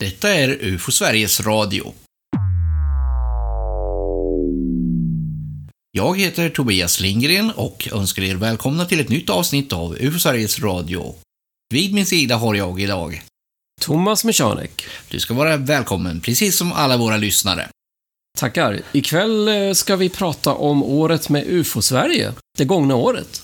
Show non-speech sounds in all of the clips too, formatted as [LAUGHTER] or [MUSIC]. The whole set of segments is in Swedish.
Detta är UFO Sveriges Radio. Jag heter Tobias Lindgren och önskar er välkomna till ett nytt avsnitt av UFO Sveriges Radio. Vid min sida har jag idag Thomas Michanek. Du ska vara välkommen, precis som alla våra lyssnare. Tackar. Ikväll eh, ska vi prata om året med UFO-Sverige, det gångna året.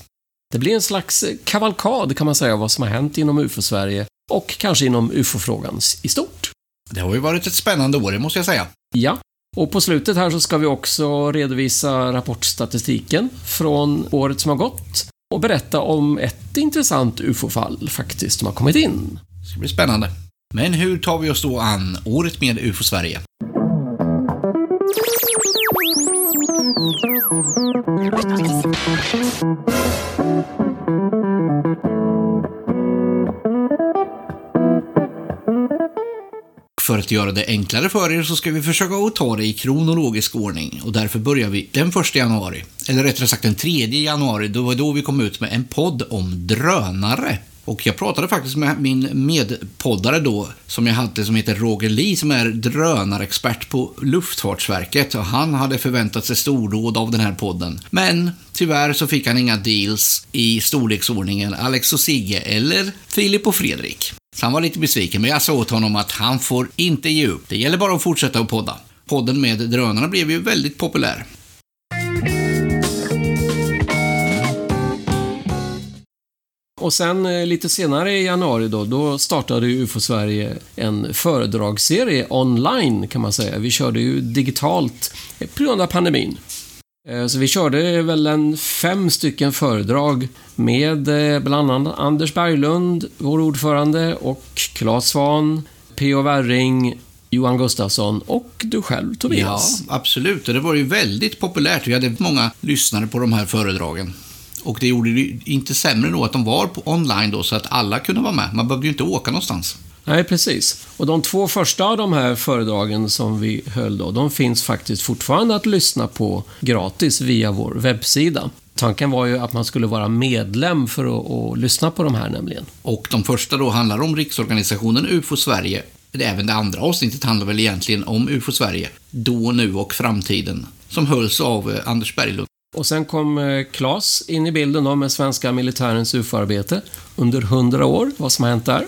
Det blir en slags eh, kavalkad kan man säga, vad som har hänt inom UFO-Sverige och kanske inom UFO-frågan i stort. Det har ju varit ett spännande år, det måste jag säga. Ja, och på slutet här så ska vi också redovisa rapportstatistiken från året som har gått och berätta om ett intressant UFO-fall faktiskt som har kommit in. Det ska bli spännande. Men hur tar vi oss då an året med UFO Sverige? För att göra det enklare för er så ska vi försöka att ta det i kronologisk ordning. Och därför börjar vi den 1 januari, eller rättare sagt den 3 januari, då var då vi kom ut med en podd om drönare. Och jag pratade faktiskt med min medpoddare då, som jag hade, som heter Roger Lee, som är drönarexpert på Luftfartsverket. Och han hade förväntat sig stordåd av den här podden. Men tyvärr så fick han inga deals i storleksordningen Alex och Sigge eller Filip och Fredrik. Så han var lite besviken, men jag sa åt honom att han får inte ge upp. Det gäller bara att fortsätta att podda. Podden med drönarna blev ju väldigt populär. Och sen eh, lite senare i januari då, då startade UFO Sverige en föredragsserie online kan man säga. Vi körde ju digitalt på grund av pandemin. Eh, så vi körde väl en fem stycken föredrag med eh, bland annat Anders Berglund, vår ordförande, och Claes Svahn, P.O. Werring, Johan Gustafsson och du själv, Tobias. Ja, absolut. Och det var ju väldigt populärt. Vi hade många lyssnare på de här föredragen. Och det gjorde det inte sämre då att de var på online då, så att alla kunde vara med. Man behövde ju inte åka någonstans. Nej, precis. Och de två första av de här föredragen som vi höll då, de finns faktiskt fortfarande att lyssna på gratis via vår webbsida. Tanken var ju att man skulle vara medlem för att, att lyssna på de här nämligen. Och de första då handlar om riksorganisationen UFO Sverige. Även det andra avsnittet handlar väl egentligen om UFO Sverige. Då, nu och framtiden. Som hölls av eh, Anders Berglund. Och sen kom eh, Claes in i bilden då med svenska militärens UFO-arbete under hundra år, vad som har hänt där.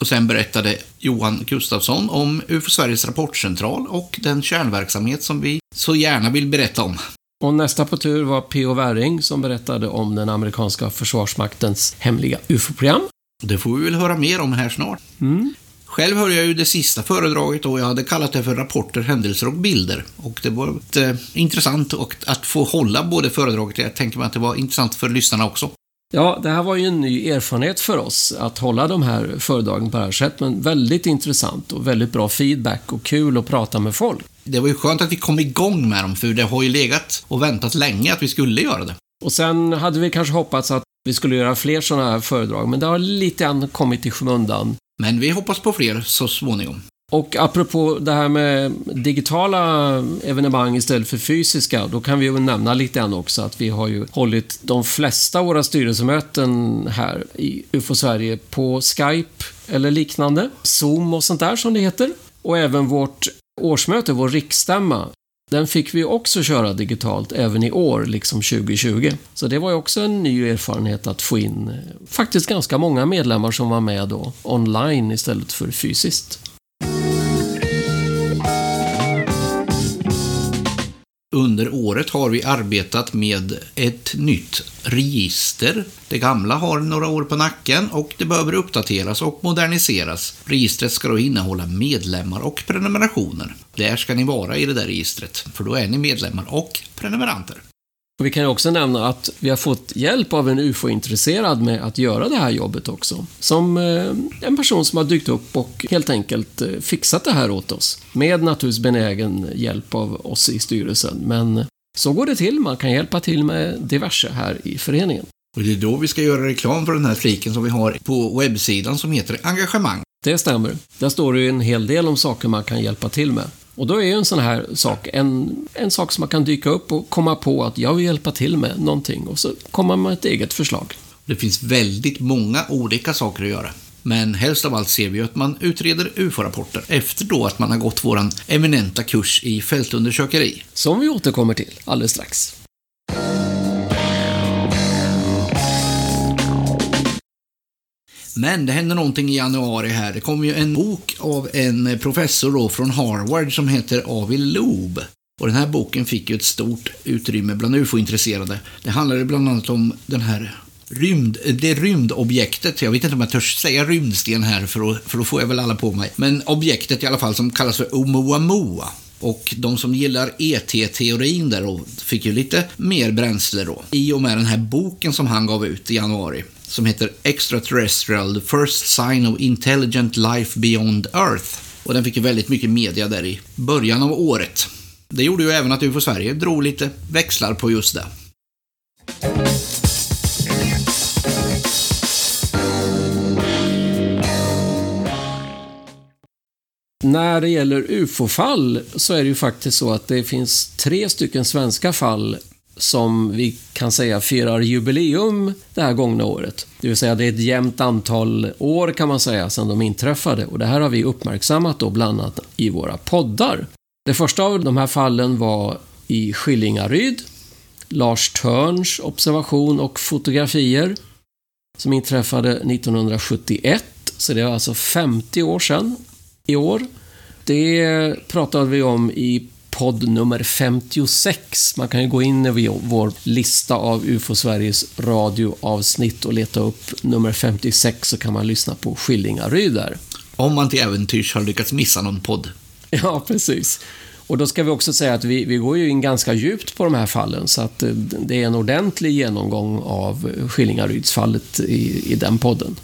Och sen berättade Johan Gustafsson om UFO Sveriges rapportcentral och den kärnverksamhet som vi så gärna vill berätta om. Och nästa på tur var P.O. Werring som berättade om den amerikanska försvarsmaktens hemliga UFO-program. Det får vi väl höra mer om här snart. Mm. Själv hörde jag ju det sista föredraget och jag hade kallat det för rapporter, händelser och bilder. Och det var eh, intressant och att få hålla både föredraget, jag tänker mig att det var intressant för lyssnarna också. Ja, det här var ju en ny erfarenhet för oss att hålla de här föredragen på det här sättet, men väldigt intressant och väldigt bra feedback och kul att prata med folk. Det var ju skönt att vi kom igång med dem, för det har ju legat och väntat länge att vi skulle göra det. Och sen hade vi kanske hoppats att vi skulle göra fler sådana här föredrag, men det har lite grann kommit i skymundan. Men vi hoppas på fler så småningom. Och apropå det här med digitala evenemang istället för fysiska, då kan vi ju nämna lite grann också att vi har ju hållit de flesta av våra styrelsemöten här i UFO Sverige på Skype eller liknande, Zoom och sånt där som det heter. Och även vårt årsmöte, vår riksstämma, den fick vi också köra digitalt även i år, liksom 2020. Så det var ju också en ny erfarenhet att få in eh, faktiskt ganska många medlemmar som var med då online istället för fysiskt. Under året har vi arbetat med ett nytt register. Det gamla har några år på nacken och det behöver uppdateras och moderniseras. Registret ska då innehålla medlemmar och prenumerationer. Där ska ni vara i det där registret, för då är ni medlemmar och prenumeranter. Och vi kan också nämna att vi har fått hjälp av en UFO-intresserad med att göra det här jobbet också. Som eh, en person som har dykt upp och helt enkelt eh, fixat det här åt oss. Med naturligtvis benägen hjälp av oss i styrelsen. Men så går det till. Man kan hjälpa till med diverse här i föreningen. Och det är då vi ska göra reklam för den här fliken som vi har på webbsidan som heter Engagemang. Det stämmer. Där står det ju en hel del om saker man kan hjälpa till med. Och då är ju en sån här sak en, en sak som man kan dyka upp och komma på att jag vill hjälpa till med någonting och så kommer man med ett eget förslag. Det finns väldigt många olika saker att göra. Men helst av allt ser vi att man utreder UFO-rapporter efter då att man har gått våran eminenta kurs i fältundersökeri. Som vi återkommer till alldeles strax. Men det hände någonting i januari här. Det kom ju en bok av en professor då från Harvard som heter Avi Loeb. Och den här boken fick ju ett stort utrymme bland ufo-intresserade. Det handlade bland annat om den här rymd, det rymdobjektet, jag vet inte om jag törs säga rymdsten här för då, för då får jag väl alla på mig, men objektet i alla fall som kallas för Oumuamua. Och de som gillar ET-teorin där då fick ju lite mer bränsle då. I och med den här boken som han gav ut i januari som heter Extraterrestrial, the first sign of intelligent life beyond Earth. Och den fick ju väldigt mycket media där i början av året. Det gjorde ju även att UFO Sverige drog lite växlar på just det. När det gäller UFO-fall så är det ju faktiskt så att det finns tre stycken svenska fall som vi kan säga firar jubileum det här gångna året. Det vill säga det är ett jämnt antal år kan man säga sedan de inträffade och det här har vi uppmärksammat då bland annat i våra poddar. Det första av de här fallen var i Skillingaryd. Lars Törns observation och fotografier som inträffade 1971, så det är alltså 50 år sedan i år. Det pratade vi om i podd nummer 56. Man kan ju gå in i vår lista av UFO Sveriges radioavsnitt och leta upp nummer 56 så kan man lyssna på Skillingaryd där. Om man till äventyrs har lyckats missa någon podd. Ja, precis. Och då ska vi också säga att vi, vi går ju in ganska djupt på de här fallen så att det är en ordentlig genomgång av Skillingarydsfallet i, i den podden.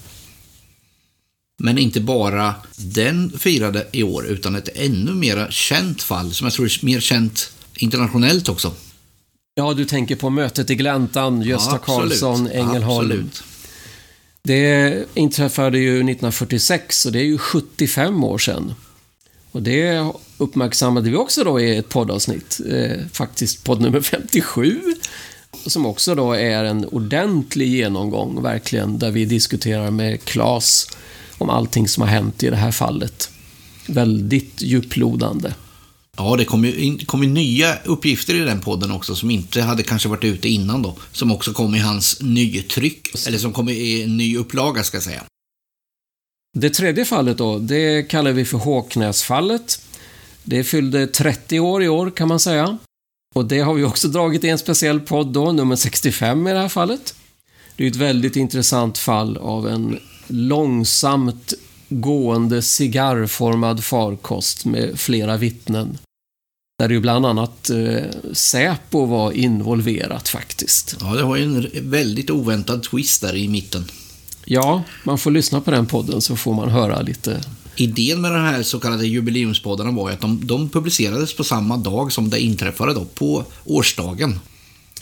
Men inte bara den firade i år, utan ett ännu mer känt fall som jag tror är mer känt internationellt också. Ja, du tänker på mötet i Gläntan, Gösta ja, Karlsson, Ängelholm. Absolut. Det inträffade ju 1946 och det är ju 75 år sedan. Och det uppmärksammade vi också då i ett poddavsnitt, eh, faktiskt podd nummer 57. Som också då är en ordentlig genomgång, verkligen, där vi diskuterar med Claes om allting som har hänt i det här fallet. Väldigt djuplodande. Ja, det kom ju, kom ju nya uppgifter i den podden också som inte hade kanske varit ute innan då. Som också kom i hans nytryck, eller som kom i en ny upplaga ska jag säga. Det tredje fallet då, det kallar vi för Håknäsfallet. Det fyllde 30 år i år kan man säga. Och det har vi också dragit i en speciell podd då, nummer 65 i det här fallet. Det är ett väldigt intressant fall av en långsamt gående cigarrformad farkost med flera vittnen. Där ju bland annat eh, Säpo var involverat faktiskt. Ja, det var ju en väldigt oväntad twist där i mitten. Ja, man får lyssna på den podden så får man höra lite. Idén med de här så kallade jubileumspoddarna var ju att de, de publicerades på samma dag som det inträffade då, på årsdagen.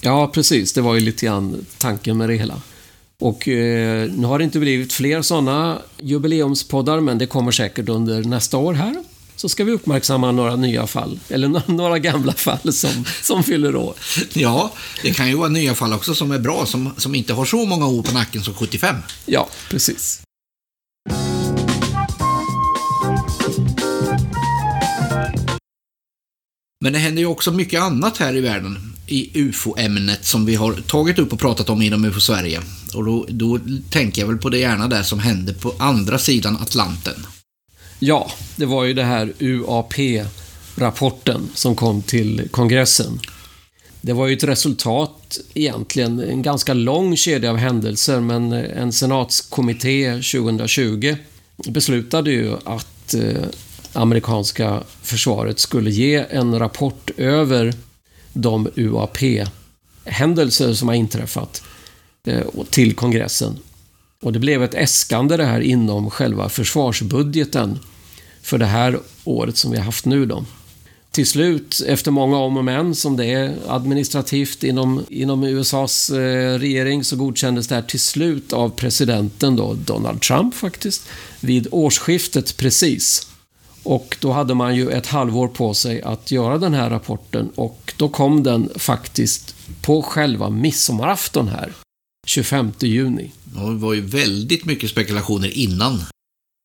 Ja, precis. Det var ju lite grann tanken med det hela. Och eh, nu har det inte blivit fler sådana jubileumspoddar, men det kommer säkert under nästa år här. Så ska vi uppmärksamma några nya fall, eller [LAUGHS] några gamla fall som, som fyller år. Ja, det kan ju vara nya fall också som är bra, som, som inte har så många år på nacken som 75. Ja, precis. Men det händer ju också mycket annat här i världen i UFO-ämnet som vi har tagit upp och pratat om inom UFO Sverige. Och då, då tänker jag väl på det gärna där som hände på andra sidan Atlanten. Ja, det var ju det här UAP-rapporten som kom till kongressen. Det var ju ett resultat, egentligen, en ganska lång kedja av händelser, men en senatskommitté 2020 beslutade ju att eh, amerikanska försvaret skulle ge en rapport över de UAP-händelser som har inträffat eh, till kongressen. Och det blev ett äskande det här inom själva försvarsbudgeten för det här året som vi har haft nu då. Till slut, efter många om och men som det är administrativt inom, inom USAs eh, regering, så godkändes det här till slut av presidenten då, Donald Trump faktiskt, vid årsskiftet precis. Och då hade man ju ett halvår på sig att göra den här rapporten och då kom den faktiskt på själva midsommarafton här. 25 juni. Och det var ju väldigt mycket spekulationer innan.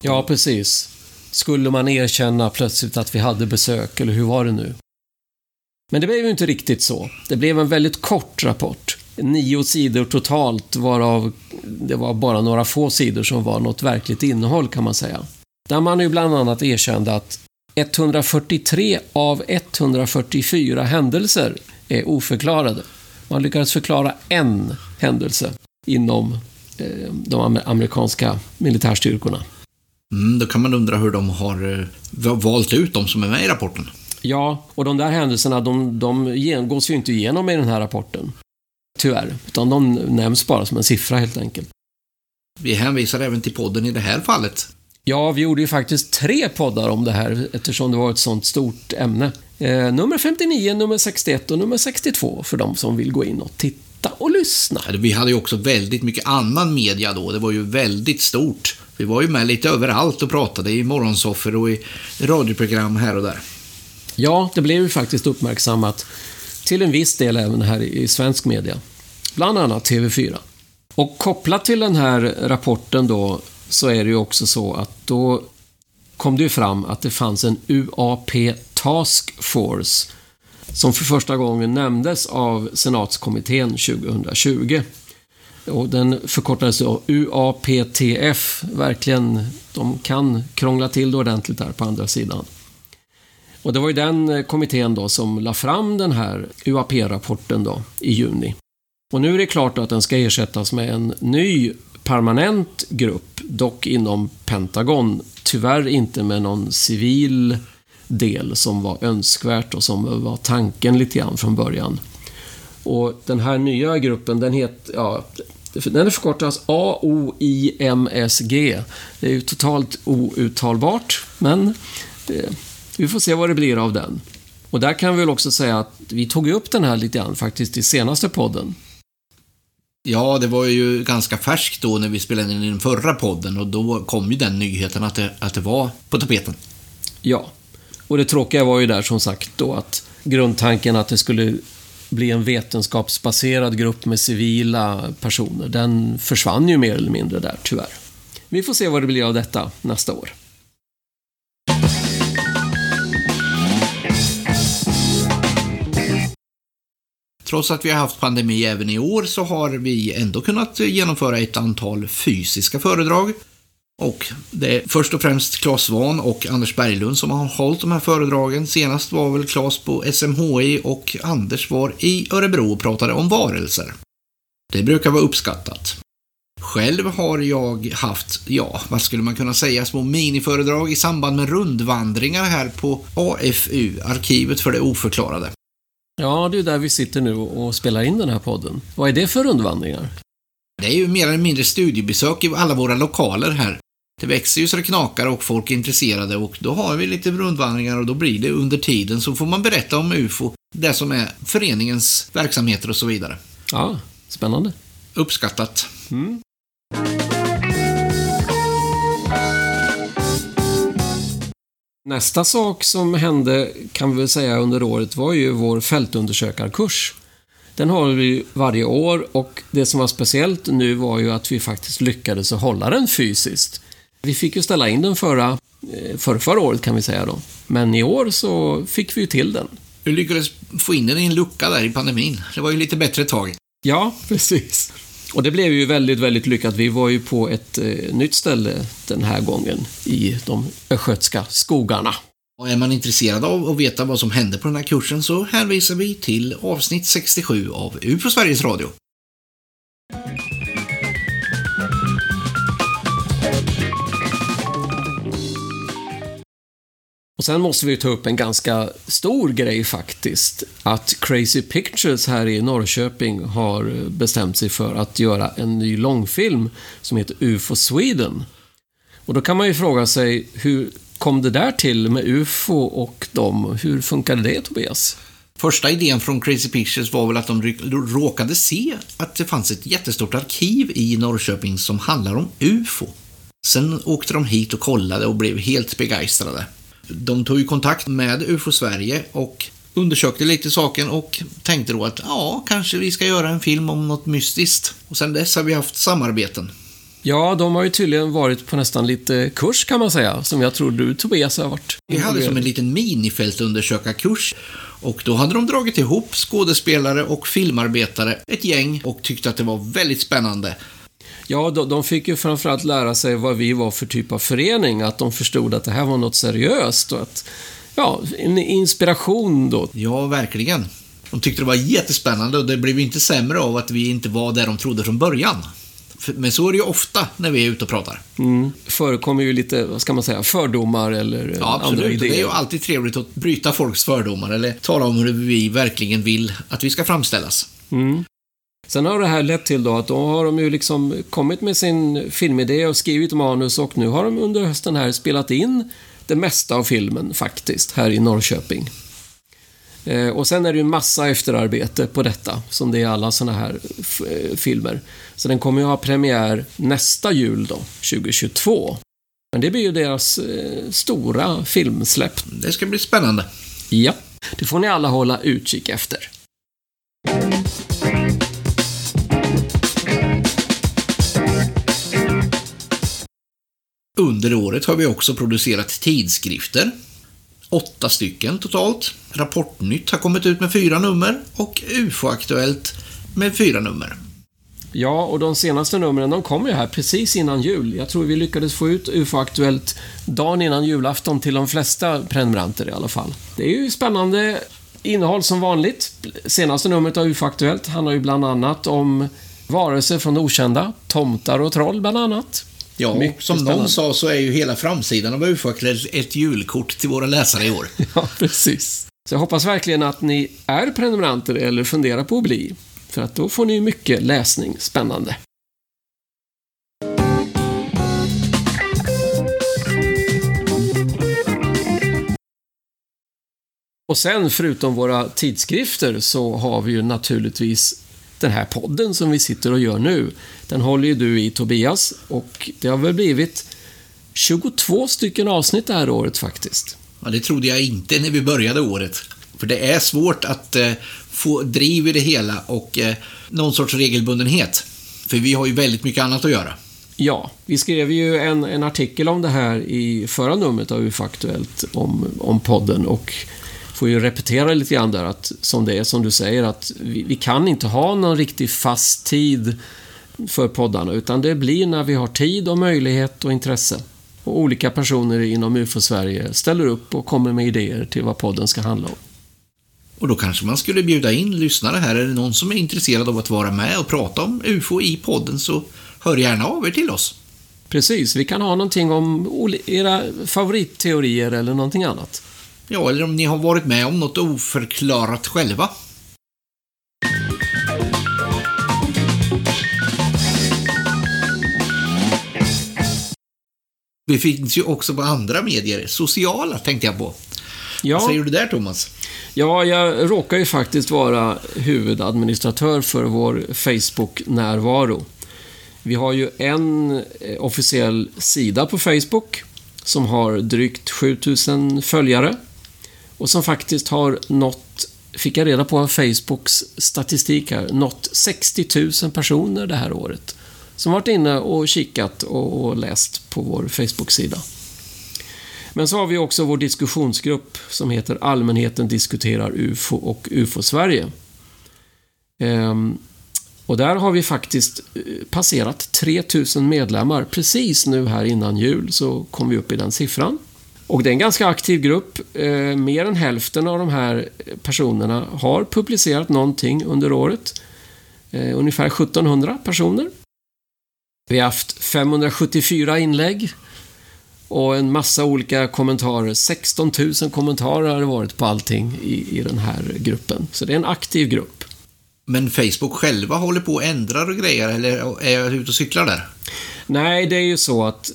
Ja, precis. Skulle man erkänna plötsligt att vi hade besök, eller hur var det nu? Men det blev ju inte riktigt så. Det blev en väldigt kort rapport. Nio sidor totalt, varav det var bara några få sidor som var något verkligt innehåll kan man säga. Där man ju bland annat erkände att 143 av 144 händelser är oförklarade. Man lyckades förklara en händelse inom eh, de amerikanska militärstyrkorna. Mm, då kan man undra hur de har eh, valt ut de som är med i rapporten. Ja, och de där händelserna de, de gås ju inte igenom i den här rapporten. Tyvärr. Utan de nämns bara som en siffra helt enkelt. Vi hänvisar även till podden i det här fallet. Ja, vi gjorde ju faktiskt tre poddar om det här eftersom det var ett sånt stort ämne. Eh, nummer 59, nummer 61 och nummer 62 för de som vill gå in och titta och lyssna. Vi hade ju också väldigt mycket annan media då. Det var ju väldigt stort. Vi var ju med lite överallt och pratade i morgonsoffer och i radioprogram här och där. Ja, det blev ju faktiskt uppmärksammat till en viss del även här i svensk media. Bland annat TV4. Och kopplat till den här rapporten då så är det ju också så att då kom det ju fram att det fanns en UAP Task Force som för första gången nämndes av senatskommittén 2020. Och den förkortades då UAPTF. Verkligen, de kan krångla till det ordentligt där på andra sidan. Och det var ju den eh, kommittén då som la fram den här UAP-rapporten då i juni. Och nu är det klart att den ska ersättas med en ny permanent grupp, dock inom Pentagon. Tyvärr inte med någon civil del som var önskvärt och som var tanken lite grann från början. Och den här nya gruppen, den heter, ja, den förkortas AOIMSG. Det är ju totalt outtalbart, men eh, vi får se vad det blir av den. Och där kan vi väl också säga att vi tog upp den här lite grann faktiskt i senaste podden. Ja, det var ju ganska färskt då när vi spelade in den förra podden och då kom ju den nyheten att det, att det var på tapeten. Ja, och det tråkiga var ju där som sagt då att grundtanken att det skulle bli en vetenskapsbaserad grupp med civila personer, den försvann ju mer eller mindre där, tyvärr. Vi får se vad det blir av detta nästa år. Trots att vi har haft pandemi även i år så har vi ändå kunnat genomföra ett antal fysiska föredrag. Och det är först och främst Claes Svahn och Anders Berglund som har hållit de här föredragen. Senast var väl Claes på SMHI och Anders var i Örebro och pratade om varelser. Det brukar vara uppskattat. Själv har jag haft, ja, vad skulle man kunna säga, små miniföredrag i samband med rundvandringar här på AFU, Arkivet för det oförklarade. Ja, det är där vi sitter nu och spelar in den här podden. Vad är det för rundvandringar? Det är ju mer eller mindre studiebesök i alla våra lokaler här. Det växer ju så det knakar och folk är intresserade och då har vi lite rundvandringar och då blir det under tiden så får man berätta om UFO, det som är föreningens verksamheter och så vidare. Ja, spännande. Uppskattat. Mm. Nästa sak som hände, kan vi väl säga, under året var ju vår fältundersökarkurs. Den håller vi varje år och det som var speciellt nu var ju att vi faktiskt lyckades hålla den fysiskt. Vi fick ju ställa in den förra, eh, för förra året kan vi säga då. Men i år så fick vi ju till den. Du lyckades få in den i en lucka där i pandemin. Det var ju lite bättre tag. Ja, precis. Och det blev ju väldigt, väldigt lyckat. Vi var ju på ett eh, nytt ställe den här gången i de östgötska skogarna. Och är man intresserad av att veta vad som hände på den här kursen så hänvisar vi till avsnitt 67 av UFO Sveriges Radio. Och sen måste vi ta upp en ganska stor grej faktiskt. Att Crazy Pictures här i Norrköping har bestämt sig för att göra en ny långfilm som heter UFO Sweden. Och då kan man ju fråga sig, hur kom det där till med UFO och dem? Hur funkade det, Tobias? Första idén från Crazy Pictures var väl att de råkade se att det fanns ett jättestort arkiv i Norrköping som handlar om UFO. Sen åkte de hit och kollade och blev helt begeistrade. De tog ju kontakt med UFO Sverige och undersökte lite saken och tänkte då att ja, kanske vi ska göra en film om något mystiskt. Och sen dess har vi haft samarbeten. Ja, de har ju tydligen varit på nästan lite kurs kan man säga, som jag tror du Tobias har varit. Vi hade som en liten minifältundersökarkurs och då hade de dragit ihop skådespelare och filmarbetare, ett gäng, och tyckte att det var väldigt spännande. Ja, de, de fick ju framförallt lära sig vad vi var för typ av förening, att de förstod att det här var något seriöst och att, ja, en inspiration då. Ja, verkligen. De tyckte det var jättespännande och det blev inte sämre av att vi inte var där de trodde från början. Men så är det ju ofta när vi är ute och pratar. Mm. förekommer ju lite, vad ska man säga, fördomar eller ja, andra idéer. Det är ju alltid trevligt att bryta folks fördomar eller tala om hur vi verkligen vill att vi ska framställas. Mm. Sen har det här lett till då att då har de ju liksom kommit med sin filmidé och skrivit manus och nu har de under hösten här spelat in det mesta av filmen faktiskt, här i Norrköping. Eh, och sen är det ju massa efterarbete på detta, som det är alla såna här eh, filmer. Så den kommer ju ha premiär nästa jul då, 2022. Men det blir ju deras eh, stora filmsläpp. Det ska bli spännande. Ja, det får ni alla hålla utkik efter. Under året har vi också producerat tidskrifter. Åtta stycken totalt. Rapportnytt har kommit ut med fyra nummer och UFO-aktuellt med fyra nummer. Ja, och de senaste numren de kom ju här precis innan jul. Jag tror vi lyckades få ut UFO-aktuellt dagen innan julafton till de flesta prenumeranter i alla fall. Det är ju spännande innehåll som vanligt. Senaste numret av UFO-aktuellt handlar ju bland annat om varelser från okända, tomtar och troll bland annat. Ja, Mycket som spännande. någon sa så är ju hela framsidan av UFO ett julkort till våra läsare i år. [LAUGHS] ja, precis. Så jag hoppas verkligen att ni är prenumeranter eller funderar på att bli. För att då får ni mycket läsning. Spännande. Och sen, förutom våra tidskrifter, så har vi ju naturligtvis den här podden som vi sitter och gör nu. Den håller ju du i, Tobias, och det har väl blivit 22 stycken avsnitt det här året faktiskt. Ja, det trodde jag inte när vi började året. För det är svårt att eh, få driv i det hela och eh, någon sorts regelbundenhet. För vi har ju väldigt mycket annat att göra. Ja, vi skrev ju en, en artikel om det här i förra numret av UFO Aktuellt om, om podden och får ju repetera lite grann där att som det är som du säger att vi, vi kan inte ha någon riktig fast tid för poddarna utan det blir när vi har tid och möjlighet och intresse. Och olika personer inom UFO-Sverige ställer upp och kommer med idéer till vad podden ska handla om. Och då kanske man skulle bjuda in lyssnare här. Är det någon som är intresserad av att vara med och prata om UFO i podden så hör gärna av er till oss. Precis, vi kan ha någonting om era favoritteorier eller någonting annat. Ja, eller om ni har varit med om något oförklarat själva. Vi finns ju också på andra medier. Sociala tänkte jag på. Ja. Vad säger du där, Thomas? Ja, jag råkar ju faktiskt vara huvudadministratör för vår Facebook-närvaro. Vi har ju en eh, officiell sida på Facebook som har drygt 7000 följare och som faktiskt har nått, fick jag reda på av Facebooks statistik här, nått 60 000 personer det här året. Som varit inne och kikat och läst på vår Facebook-sida. Men så har vi också vår diskussionsgrupp som heter Allmänheten diskuterar UFO och UFO-Sverige. Ehm, och där har vi faktiskt eh, passerat 3000 medlemmar. Precis nu här innan jul så kom vi upp i den siffran. Och det är en ganska aktiv grupp. Ehm, mer än hälften av de här personerna har publicerat någonting under året. Ehm, ungefär 1700 personer. Vi har haft 574 inlägg och en massa olika kommentarer. 16 000 kommentarer har det varit på allting i, i den här gruppen. Så det är en aktiv grupp. Men Facebook själva håller på och ändrar och grejer, eller är jag ute och cyklar där? Nej, det är ju så att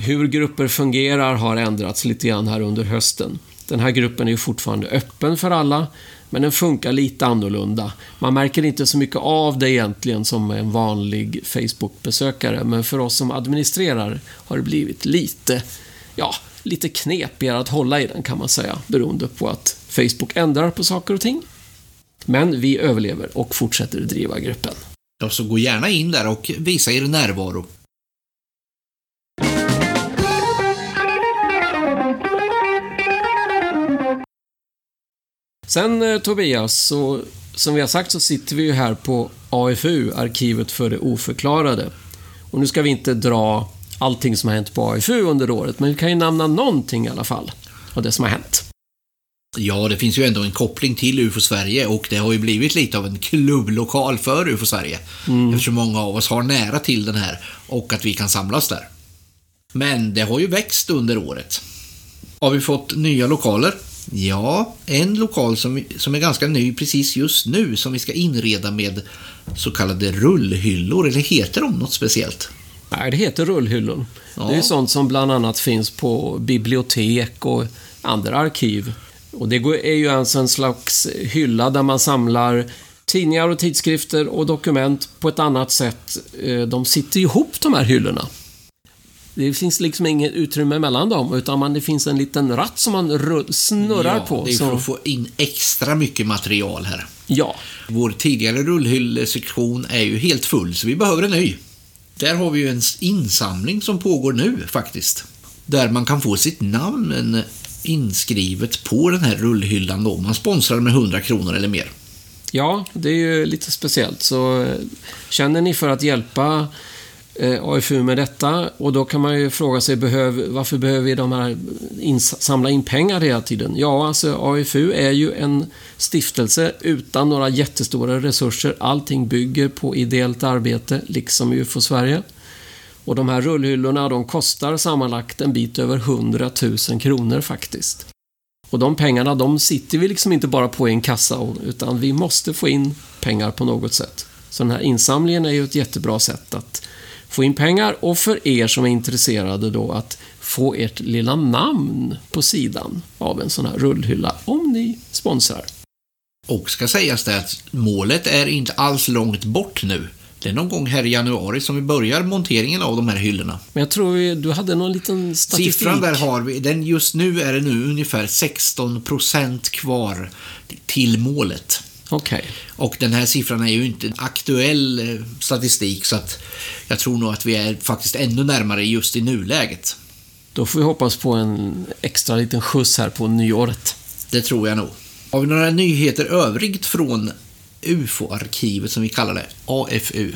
hur grupper fungerar har ändrats lite grann här under hösten. Den här gruppen är ju fortfarande öppen för alla, men den funkar lite annorlunda. Man märker inte så mycket av det egentligen som en vanlig Facebook-besökare, men för oss som administrerar har det blivit lite, ja, lite knepigare att hålla i den kan man säga, beroende på att Facebook ändrar på saker och ting. Men vi överlever och fortsätter driva gruppen. Ja, så gå gärna in där och visa er närvaro. Sen eh, Tobias, så, som vi har sagt så sitter vi ju här på AFU, Arkivet för det oförklarade. Och nu ska vi inte dra allting som har hänt på AFU under året, men vi kan ju nämna någonting i alla fall av det som har hänt. Ja, det finns ju ändå en koppling till UFO Sverige och det har ju blivit lite av en klubblokal för UFO Sverige. Mm. Eftersom många av oss har nära till den här och att vi kan samlas där. Men det har ju växt under året. Har vi fått nya lokaler? Ja, en lokal som, som är ganska ny precis just nu som vi ska inreda med så kallade rullhyllor, eller heter de något speciellt? Nej, det heter rullhyllor. Ja. Det är sånt som bland annat finns på bibliotek och andra arkiv. Och det är ju alltså en slags hylla där man samlar tidningar och tidskrifter och dokument på ett annat sätt. Eh, de sitter ihop de här hyllorna. Det finns liksom inget utrymme mellan dem, utan man, det finns en liten ratt som man snurrar ja, på. det är för att få in extra mycket material här. Ja. Vår tidigare rullhyllesektion är ju helt full, så vi behöver en ny. Där har vi ju en insamling som pågår nu faktiskt. Där man kan få sitt namn inskrivet på den här rullhyllan då. Man sponsrar med 100 kronor eller mer. Ja, det är ju lite speciellt. Så eh, känner ni för att hjälpa Eh, AFU med detta och då kan man ju fråga sig behöv, varför behöver vi de här ins samla in pengar hela tiden? Ja, alltså AFU är ju en stiftelse utan några jättestora resurser. Allting bygger på ideellt arbete, liksom UFO Sverige. Och de här rullhyllorna de kostar sammanlagt en bit över 100 000 kronor faktiskt. Och de pengarna de sitter vi liksom inte bara på i en kassa utan vi måste få in pengar på något sätt. Så den här insamlingen är ju ett jättebra sätt att få in pengar och för er som är intresserade då att få ert lilla namn på sidan av en sån här rullhylla om ni sponsrar. Och ska sägas det att målet är inte alls långt bort nu. Det är någon gång här i januari som vi börjar monteringen av de här hyllorna. Men jag tror du hade någon liten statistik. Siffran där har vi. Den just nu är det nu ungefär 16 procent kvar till målet. Okej. Okay. Och den här siffran är ju inte aktuell eh, statistik så att jag tror nog att vi är faktiskt ännu närmare just i nuläget. Då får vi hoppas på en extra liten skjuts här på nyåret. Det tror jag nog. Har vi några nyheter övrigt från UFO-arkivet som vi kallar det, AFU.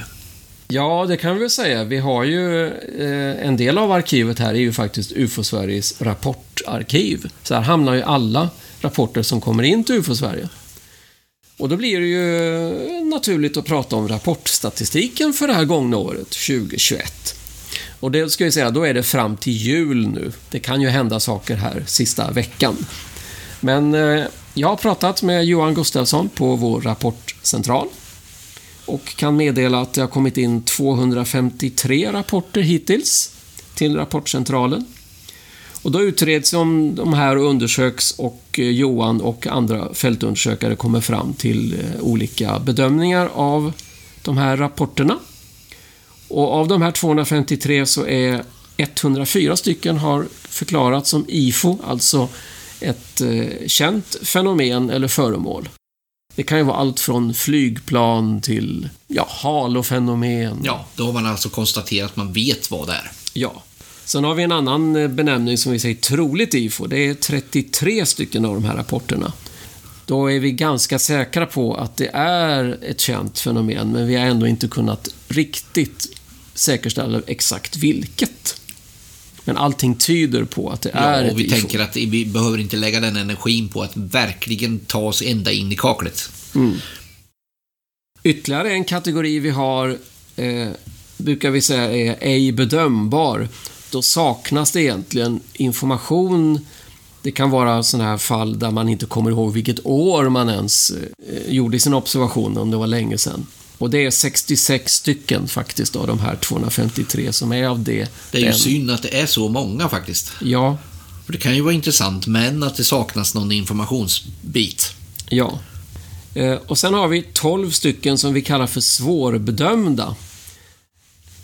Ja, det kan vi väl säga. Vi har ju eh, en del av arkivet här är ju faktiskt UFO-Sveriges rapportarkiv. Så här hamnar ju alla rapporter som kommer in till UFO-Sverige. Och då blir det ju naturligt att prata om rapportstatistiken för det här gångna året, 2021. Och det ska vi säga, då är det fram till jul nu. Det kan ju hända saker här sista veckan. Men eh, jag har pratat med Johan Gustafsson på vår rapportcentral och kan meddela att det har kommit in 253 rapporter hittills till rapportcentralen. Och då utreds om de här undersöks och eh, Johan och andra fältundersökare kommer fram till eh, olika bedömningar av de här rapporterna. Och av de här 253 så är 104 stycken har förklarats som IFO, alltså ett eh, känt fenomen eller föremål. Det kan ju vara allt från flygplan till ja, halofenomen. Ja, då har man alltså konstaterat att man vet vad det är. Ja. Sen har vi en annan eh, benämning som vi säger troligt IFO. Det är 33 stycken av de här rapporterna. Då är vi ganska säkra på att det är ett känt fenomen, men vi har ändå inte kunnat riktigt säkerställa exakt vilket. Men allting tyder på att det ja, är och vi tänker att vi behöver inte lägga den energin på att verkligen ta oss ända in i kaklet. Mm. Ytterligare en kategori vi har eh, brukar vi säga är ej bedömbar. Då saknas det egentligen information. Det kan vara sådana här fall där man inte kommer ihåg vilket år man ens eh, gjorde sin observation, om det var länge sedan. Och det är 66 stycken faktiskt av de här 253 som är av det. Det är ju den. synd att det är så många faktiskt. Ja. För det kan ju vara intressant, men att det saknas någon informationsbit. Ja. Eh, och sen har vi 12 stycken som vi kallar för svårbedömda.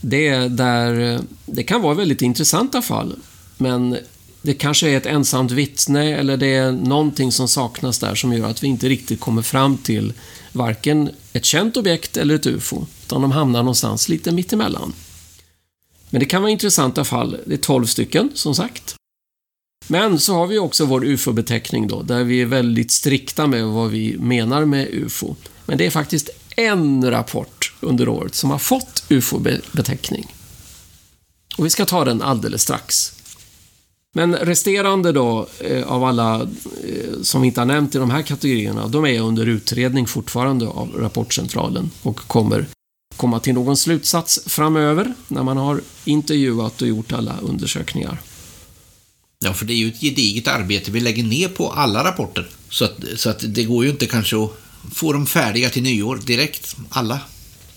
Det är där, det kan vara väldigt intressanta fall, men det kanske är ett ensamt vittne eller det är någonting som saknas där som gör att vi inte riktigt kommer fram till varken ett känt objekt eller ett UFO. Utan de hamnar någonstans lite mittemellan. Men det kan vara intressanta fall. Det är 12 stycken, som sagt. Men så har vi också vår UFO-beteckning då, där vi är väldigt strikta med vad vi menar med UFO. Men det är faktiskt en rapport under året som har fått UFO-beteckning. Och vi ska ta den alldeles strax. Men resterande då eh, av alla eh, som vi inte har nämnt i de här kategorierna, de är under utredning fortfarande av Rapportcentralen och kommer komma till någon slutsats framöver när man har intervjuat och gjort alla undersökningar. Ja, för det är ju ett gediget arbete vi lägger ner på alla rapporter. Så att, så att det går ju inte kanske att få dem färdiga till nyår direkt, alla.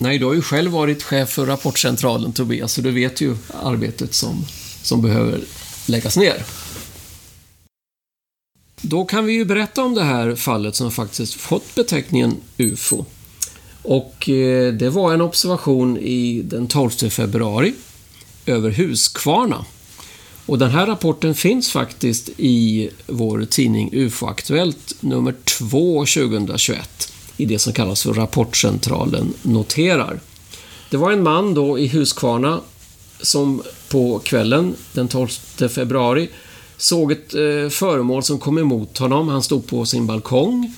Nej, du har ju själv varit chef för Rapportcentralen, Tobias, så du vet ju arbetet som, som behöver läggas ner. Då kan vi ju berätta om det här fallet som faktiskt fått beteckningen UFO. Och eh, det var en observation i den 12 februari över Huskvarna. Och den här rapporten finns faktiskt i vår tidning UFO-aktuellt nummer 2 2021 i det som kallas för Rapportcentralen noterar. Det var en man då i Huskvarna som på kvällen den 12 februari såg ett eh, föremål som kom emot honom. Han stod på sin balkong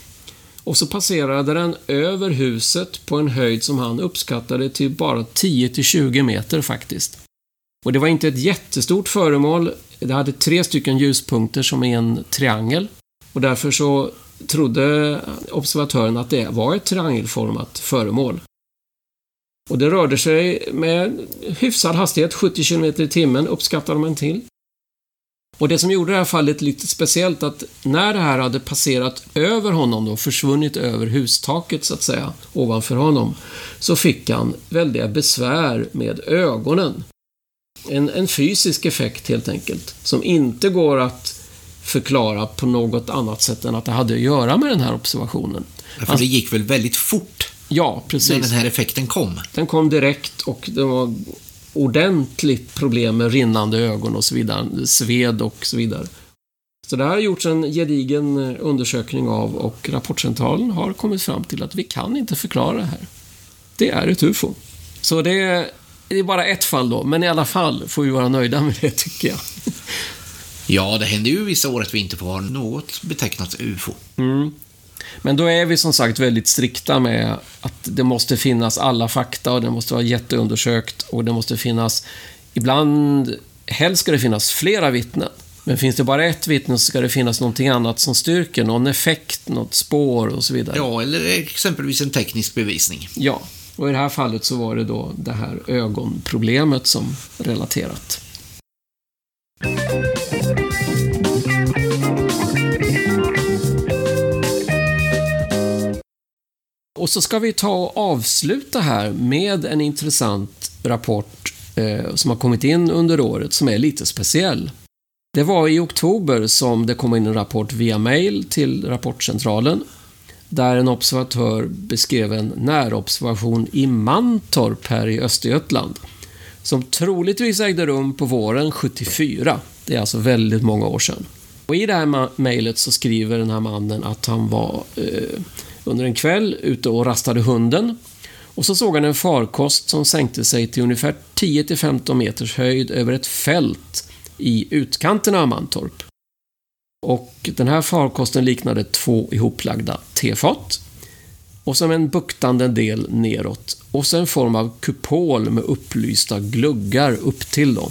och så passerade den över huset på en höjd som han uppskattade till bara 10-20 meter faktiskt. Och det var inte ett jättestort föremål. Det hade tre stycken ljuspunkter som är en triangel. Och därför så trodde observatören att det var ett triangelformat föremål. Och det rörde sig med hyfsad hastighet, 70 km i timmen uppskattade man till. Och det som gjorde det här fallet lite speciellt att när det här hade passerat över honom då, försvunnit över hustaket så att säga, ovanför honom, så fick han väldiga besvär med ögonen. En, en fysisk effekt helt enkelt, som inte går att förklara på något annat sätt än att det hade att göra med den här observationen. Ja, för det gick väl väldigt fort? Ja, precis. När den här effekten kom? Den kom direkt och det var ordentligt problem med rinnande ögon och så vidare. Sved och så vidare. Så det här har gjorts en gedigen undersökning av och Rapportcentralen har kommit fram till att vi kan inte förklara det här. Det är ett UFO. Så det är, det är bara ett fall då, men i alla fall får vi vara nöjda med det tycker jag. Ja, det händer ju vissa år att vi inte får ha något betecknat UFO. Mm. Men då är vi som sagt väldigt strikta med att det måste finnas alla fakta och det måste vara jätteundersökt och det måste finnas, ibland, helst ska det finnas flera vittnen. Men finns det bara ett vittne så ska det finnas någonting annat som styrker, någon effekt, något spår och så vidare. Ja, eller exempelvis en teknisk bevisning. Ja, och i det här fallet så var det då det här ögonproblemet som relaterat. Och så ska vi ta och avsluta här med en intressant rapport eh, som har kommit in under året som är lite speciell. Det var i oktober som det kom in en rapport via mail till Rapportcentralen där en observatör beskrev en närobservation i Mantorp här i Östergötland som troligtvis ägde rum på våren 74. Det är alltså väldigt många år sedan. Och I det här mejlet så skriver den här mannen att han var eh, under en kväll ute och rastade hunden. Och så såg han en farkost som sänkte sig till ungefär 10-15 meters höjd över ett fält i utkanten av Mantorp. Och den här farkosten liknade två ihoplagda tefat. Och som en buktande del neråt. Och så en form av kupol med upplysta gluggar upp till dem.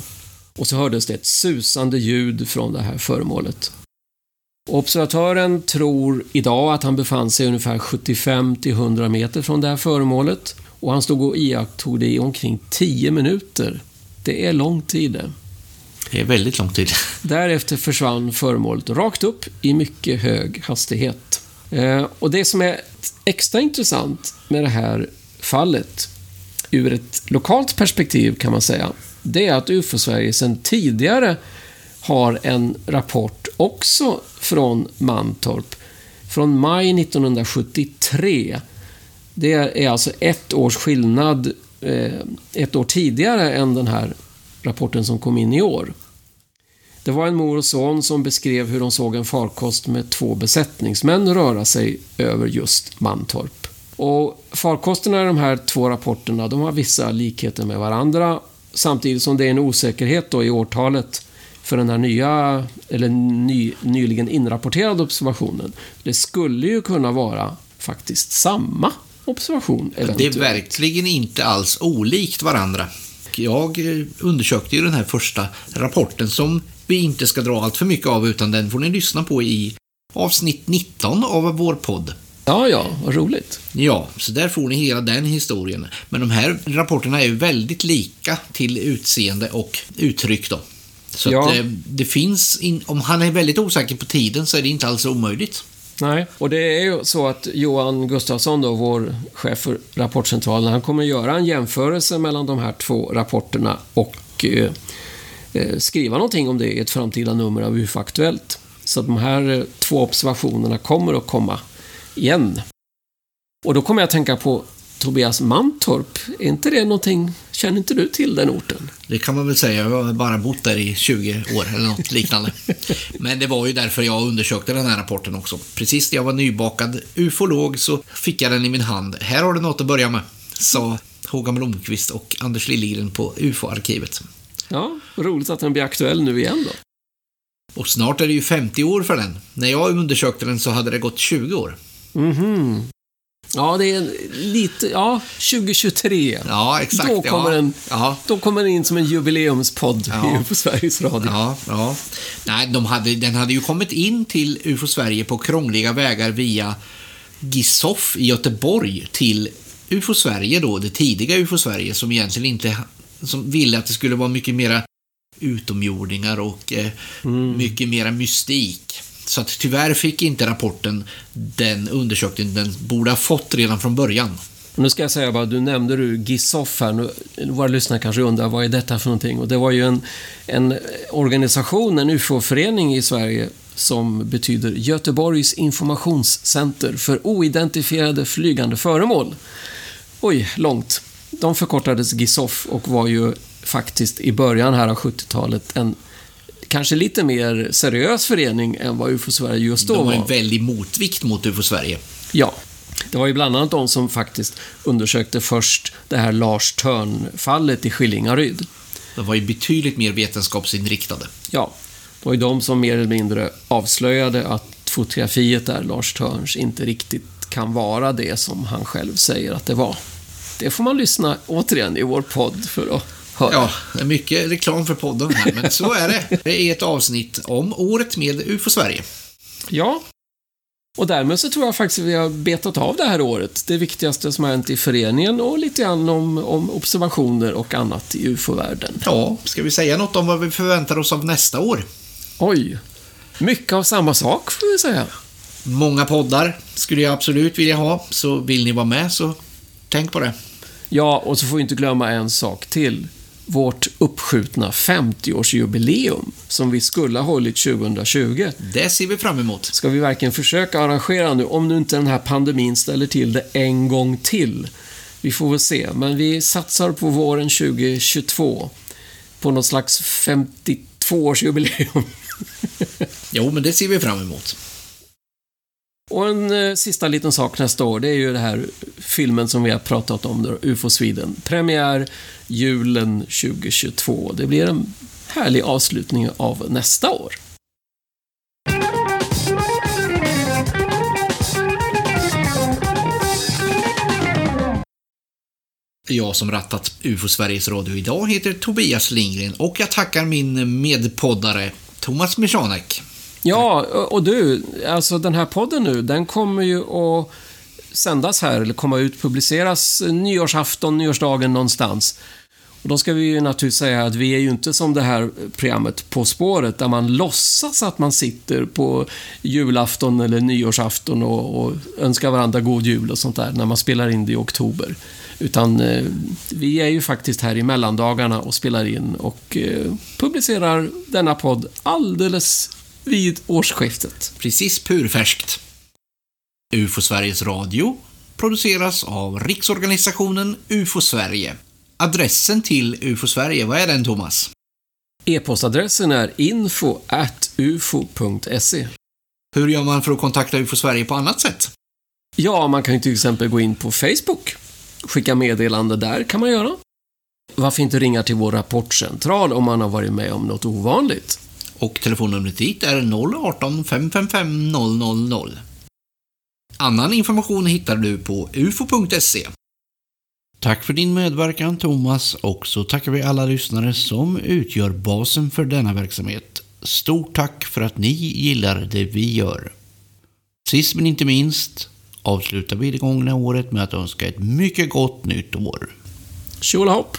Och så hördes det ett susande ljud från det här föremålet. Observatören tror idag att han befann sig ungefär 75-100 meter från det här föremålet och han stod och iakttog det i omkring 10 minuter. Det är lång tid det. Det är väldigt lång tid. [LAUGHS] Därefter försvann föremålet rakt upp i mycket hög hastighet. Eh, och det som är extra intressant med det här fallet, ur ett lokalt perspektiv kan man säga, det är att UFO-Sverige sedan tidigare har en rapport också från Mantorp från maj 1973. Det är alltså ett års skillnad, eh, ett år tidigare än den här rapporten som kom in i år. Det var en mor och son som beskrev hur de såg en farkost med två besättningsmän röra sig över just Mantorp. Och farkosterna i de här två rapporterna, de har vissa likheter med varandra samtidigt som det är en osäkerhet då i årtalet för den här nya, eller ny, nyligen inrapporterade observationen. Det skulle ju kunna vara faktiskt samma observation. Eventuellt. Det är verkligen inte alls olikt varandra. Jag eh, undersökte ju den här första rapporten som vi inte ska dra allt för mycket av utan den får ni lyssna på i avsnitt 19 av vår podd. Ja, ja, vad roligt. Ja, så där får ni hela den historien. Men de här rapporterna är ju väldigt lika till utseende och uttryck då. Så ja. att, eh, det finns, in, om han är väldigt osäker på tiden så är det inte alls omöjligt. Nej, och det är ju så att Johan Gustafsson, då, vår chef för Rapportcentralen, han kommer göra en jämförelse mellan de här två rapporterna och eh, eh skriva någonting om det i ett framtida nummer av UFO Aktuellt. Så att de här eh, två observationerna kommer att komma igen. Och då kommer jag att tänka på Tobias Mantorp. Är inte det någonting, känner inte du till den orten? Det kan man väl säga. Jag har bara bott där i 20 år eller något liknande. Men det var ju därför jag undersökte den här rapporten också. Precis när jag var nybakad ufolog så fick jag den i min hand. Här har du något att börja med, sa Håkan Blomqvist och Anders Liljegren på UFO-arkivet. Ja, roligt att den blir aktuell nu igen då. Och snart är det ju 50 år för den. När jag undersökte den så hade det gått 20 år. Mhm. Ja, det är lite, ja, 2023. Ja, exakt. Då kommer, ja. Den, ja. då kommer den in som en jubileumspodd ja. på Sveriges Radio. Ja, ja. Nej, de hade, den hade ju kommit in till UFO Sverige på krångliga vägar via Gisoff i Göteborg till UFO Sverige då, det tidiga UFO Sverige som egentligen inte som ville att det skulle vara mycket mera utomjordingar och eh, mm. mycket mera mystik. Så att tyvärr fick inte rapporten den undersökning den borde ha fått redan från början. Nu ska jag säga bara, du nämnde du Gisof här. Nu, våra lyssnare kanske undrar, vad är detta för någonting? Och det var ju en, en organisation, en UFO-förening i Sverige som betyder Göteborgs informationscenter för oidentifierade flygande föremål. Oj, långt. De förkortades GISOF och var ju faktiskt i början här av 70-talet en kanske lite mer seriös förening än vad UFO Sverige just då var. De var en väldig motvikt mot UFO Sverige. Ja. Det var ju bland annat de som faktiskt undersökte först det här Lars Törn-fallet i Skillingaryd. De var ju betydligt mer vetenskapsinriktade. Ja. Det var ju de som mer eller mindre avslöjade att fotografiet där, Lars Törns, inte riktigt kan vara det som han själv säger att det var. Det får man lyssna återigen i vår podd för att Ja, det är mycket reklam för podden här, men så är det. Det är ett avsnitt om året med UFO Sverige. Ja. Och därmed så tror jag faktiskt att vi har betat av det här året. Det viktigaste som har hänt i föreningen och lite grann om, om observationer och annat i UFO-världen. Ja, ska vi säga något om vad vi förväntar oss av nästa år? Oj. Mycket av samma sak, får vi säga. Många poddar skulle jag absolut vilja ha, så vill ni vara med så tänk på det. Ja, och så får vi inte glömma en sak till vårt uppskjutna 50-årsjubileum som vi skulle ha hållit 2020. Det ser vi fram emot. Ska vi verkligen försöka arrangera nu, om nu inte den här pandemin ställer till det en gång till. Vi får väl se, men vi satsar på våren 2022 på något slags 52-årsjubileum. jo, men det ser vi fram emot. Och en eh, sista liten sak nästa år, det är ju den här filmen som vi har pratat om, då, UFO Sweden. Premiär julen 2022. Det blir en härlig avslutning av nästa år. Jag som rattat UFO Sveriges Radio idag heter Tobias Lindgren och jag tackar min medpoddare Thomas Michanek. Ja, och du, alltså den här podden nu, den kommer ju att sändas här, eller komma ut, publiceras nyårsafton, nyårsdagen någonstans. Och då ska vi ju naturligtvis säga att vi är ju inte som det här programmet På spåret, där man låtsas att man sitter på julafton eller nyårsafton och, och önskar varandra god jul och sånt där, när man spelar in det i oktober. Utan eh, vi är ju faktiskt här i mellandagarna och spelar in och eh, publicerar denna podd alldeles vid årsskiftet. Precis purfärskt. UFO Sveriges Radio produceras av Riksorganisationen UFO Sverige. Adressen till UFO Sverige, vad är den Thomas? E-postadressen är info.ufo.se. Hur gör man för att kontakta UFO Sverige på annat sätt? Ja, man kan ju till exempel gå in på Facebook. Skicka meddelande där kan man göra. Varför inte ringa till vår rapportcentral om man har varit med om något ovanligt? Och telefonnumret dit är 018 555 000. Annan information hittar du på ufo.se. Tack för din medverkan Thomas och så tackar vi alla lyssnare som utgör basen för denna verksamhet. Stort tack för att ni gillar det vi gör. Sist men inte minst avslutar vi det gångna året med att önska ett mycket gott nytt år. Tjolahopp!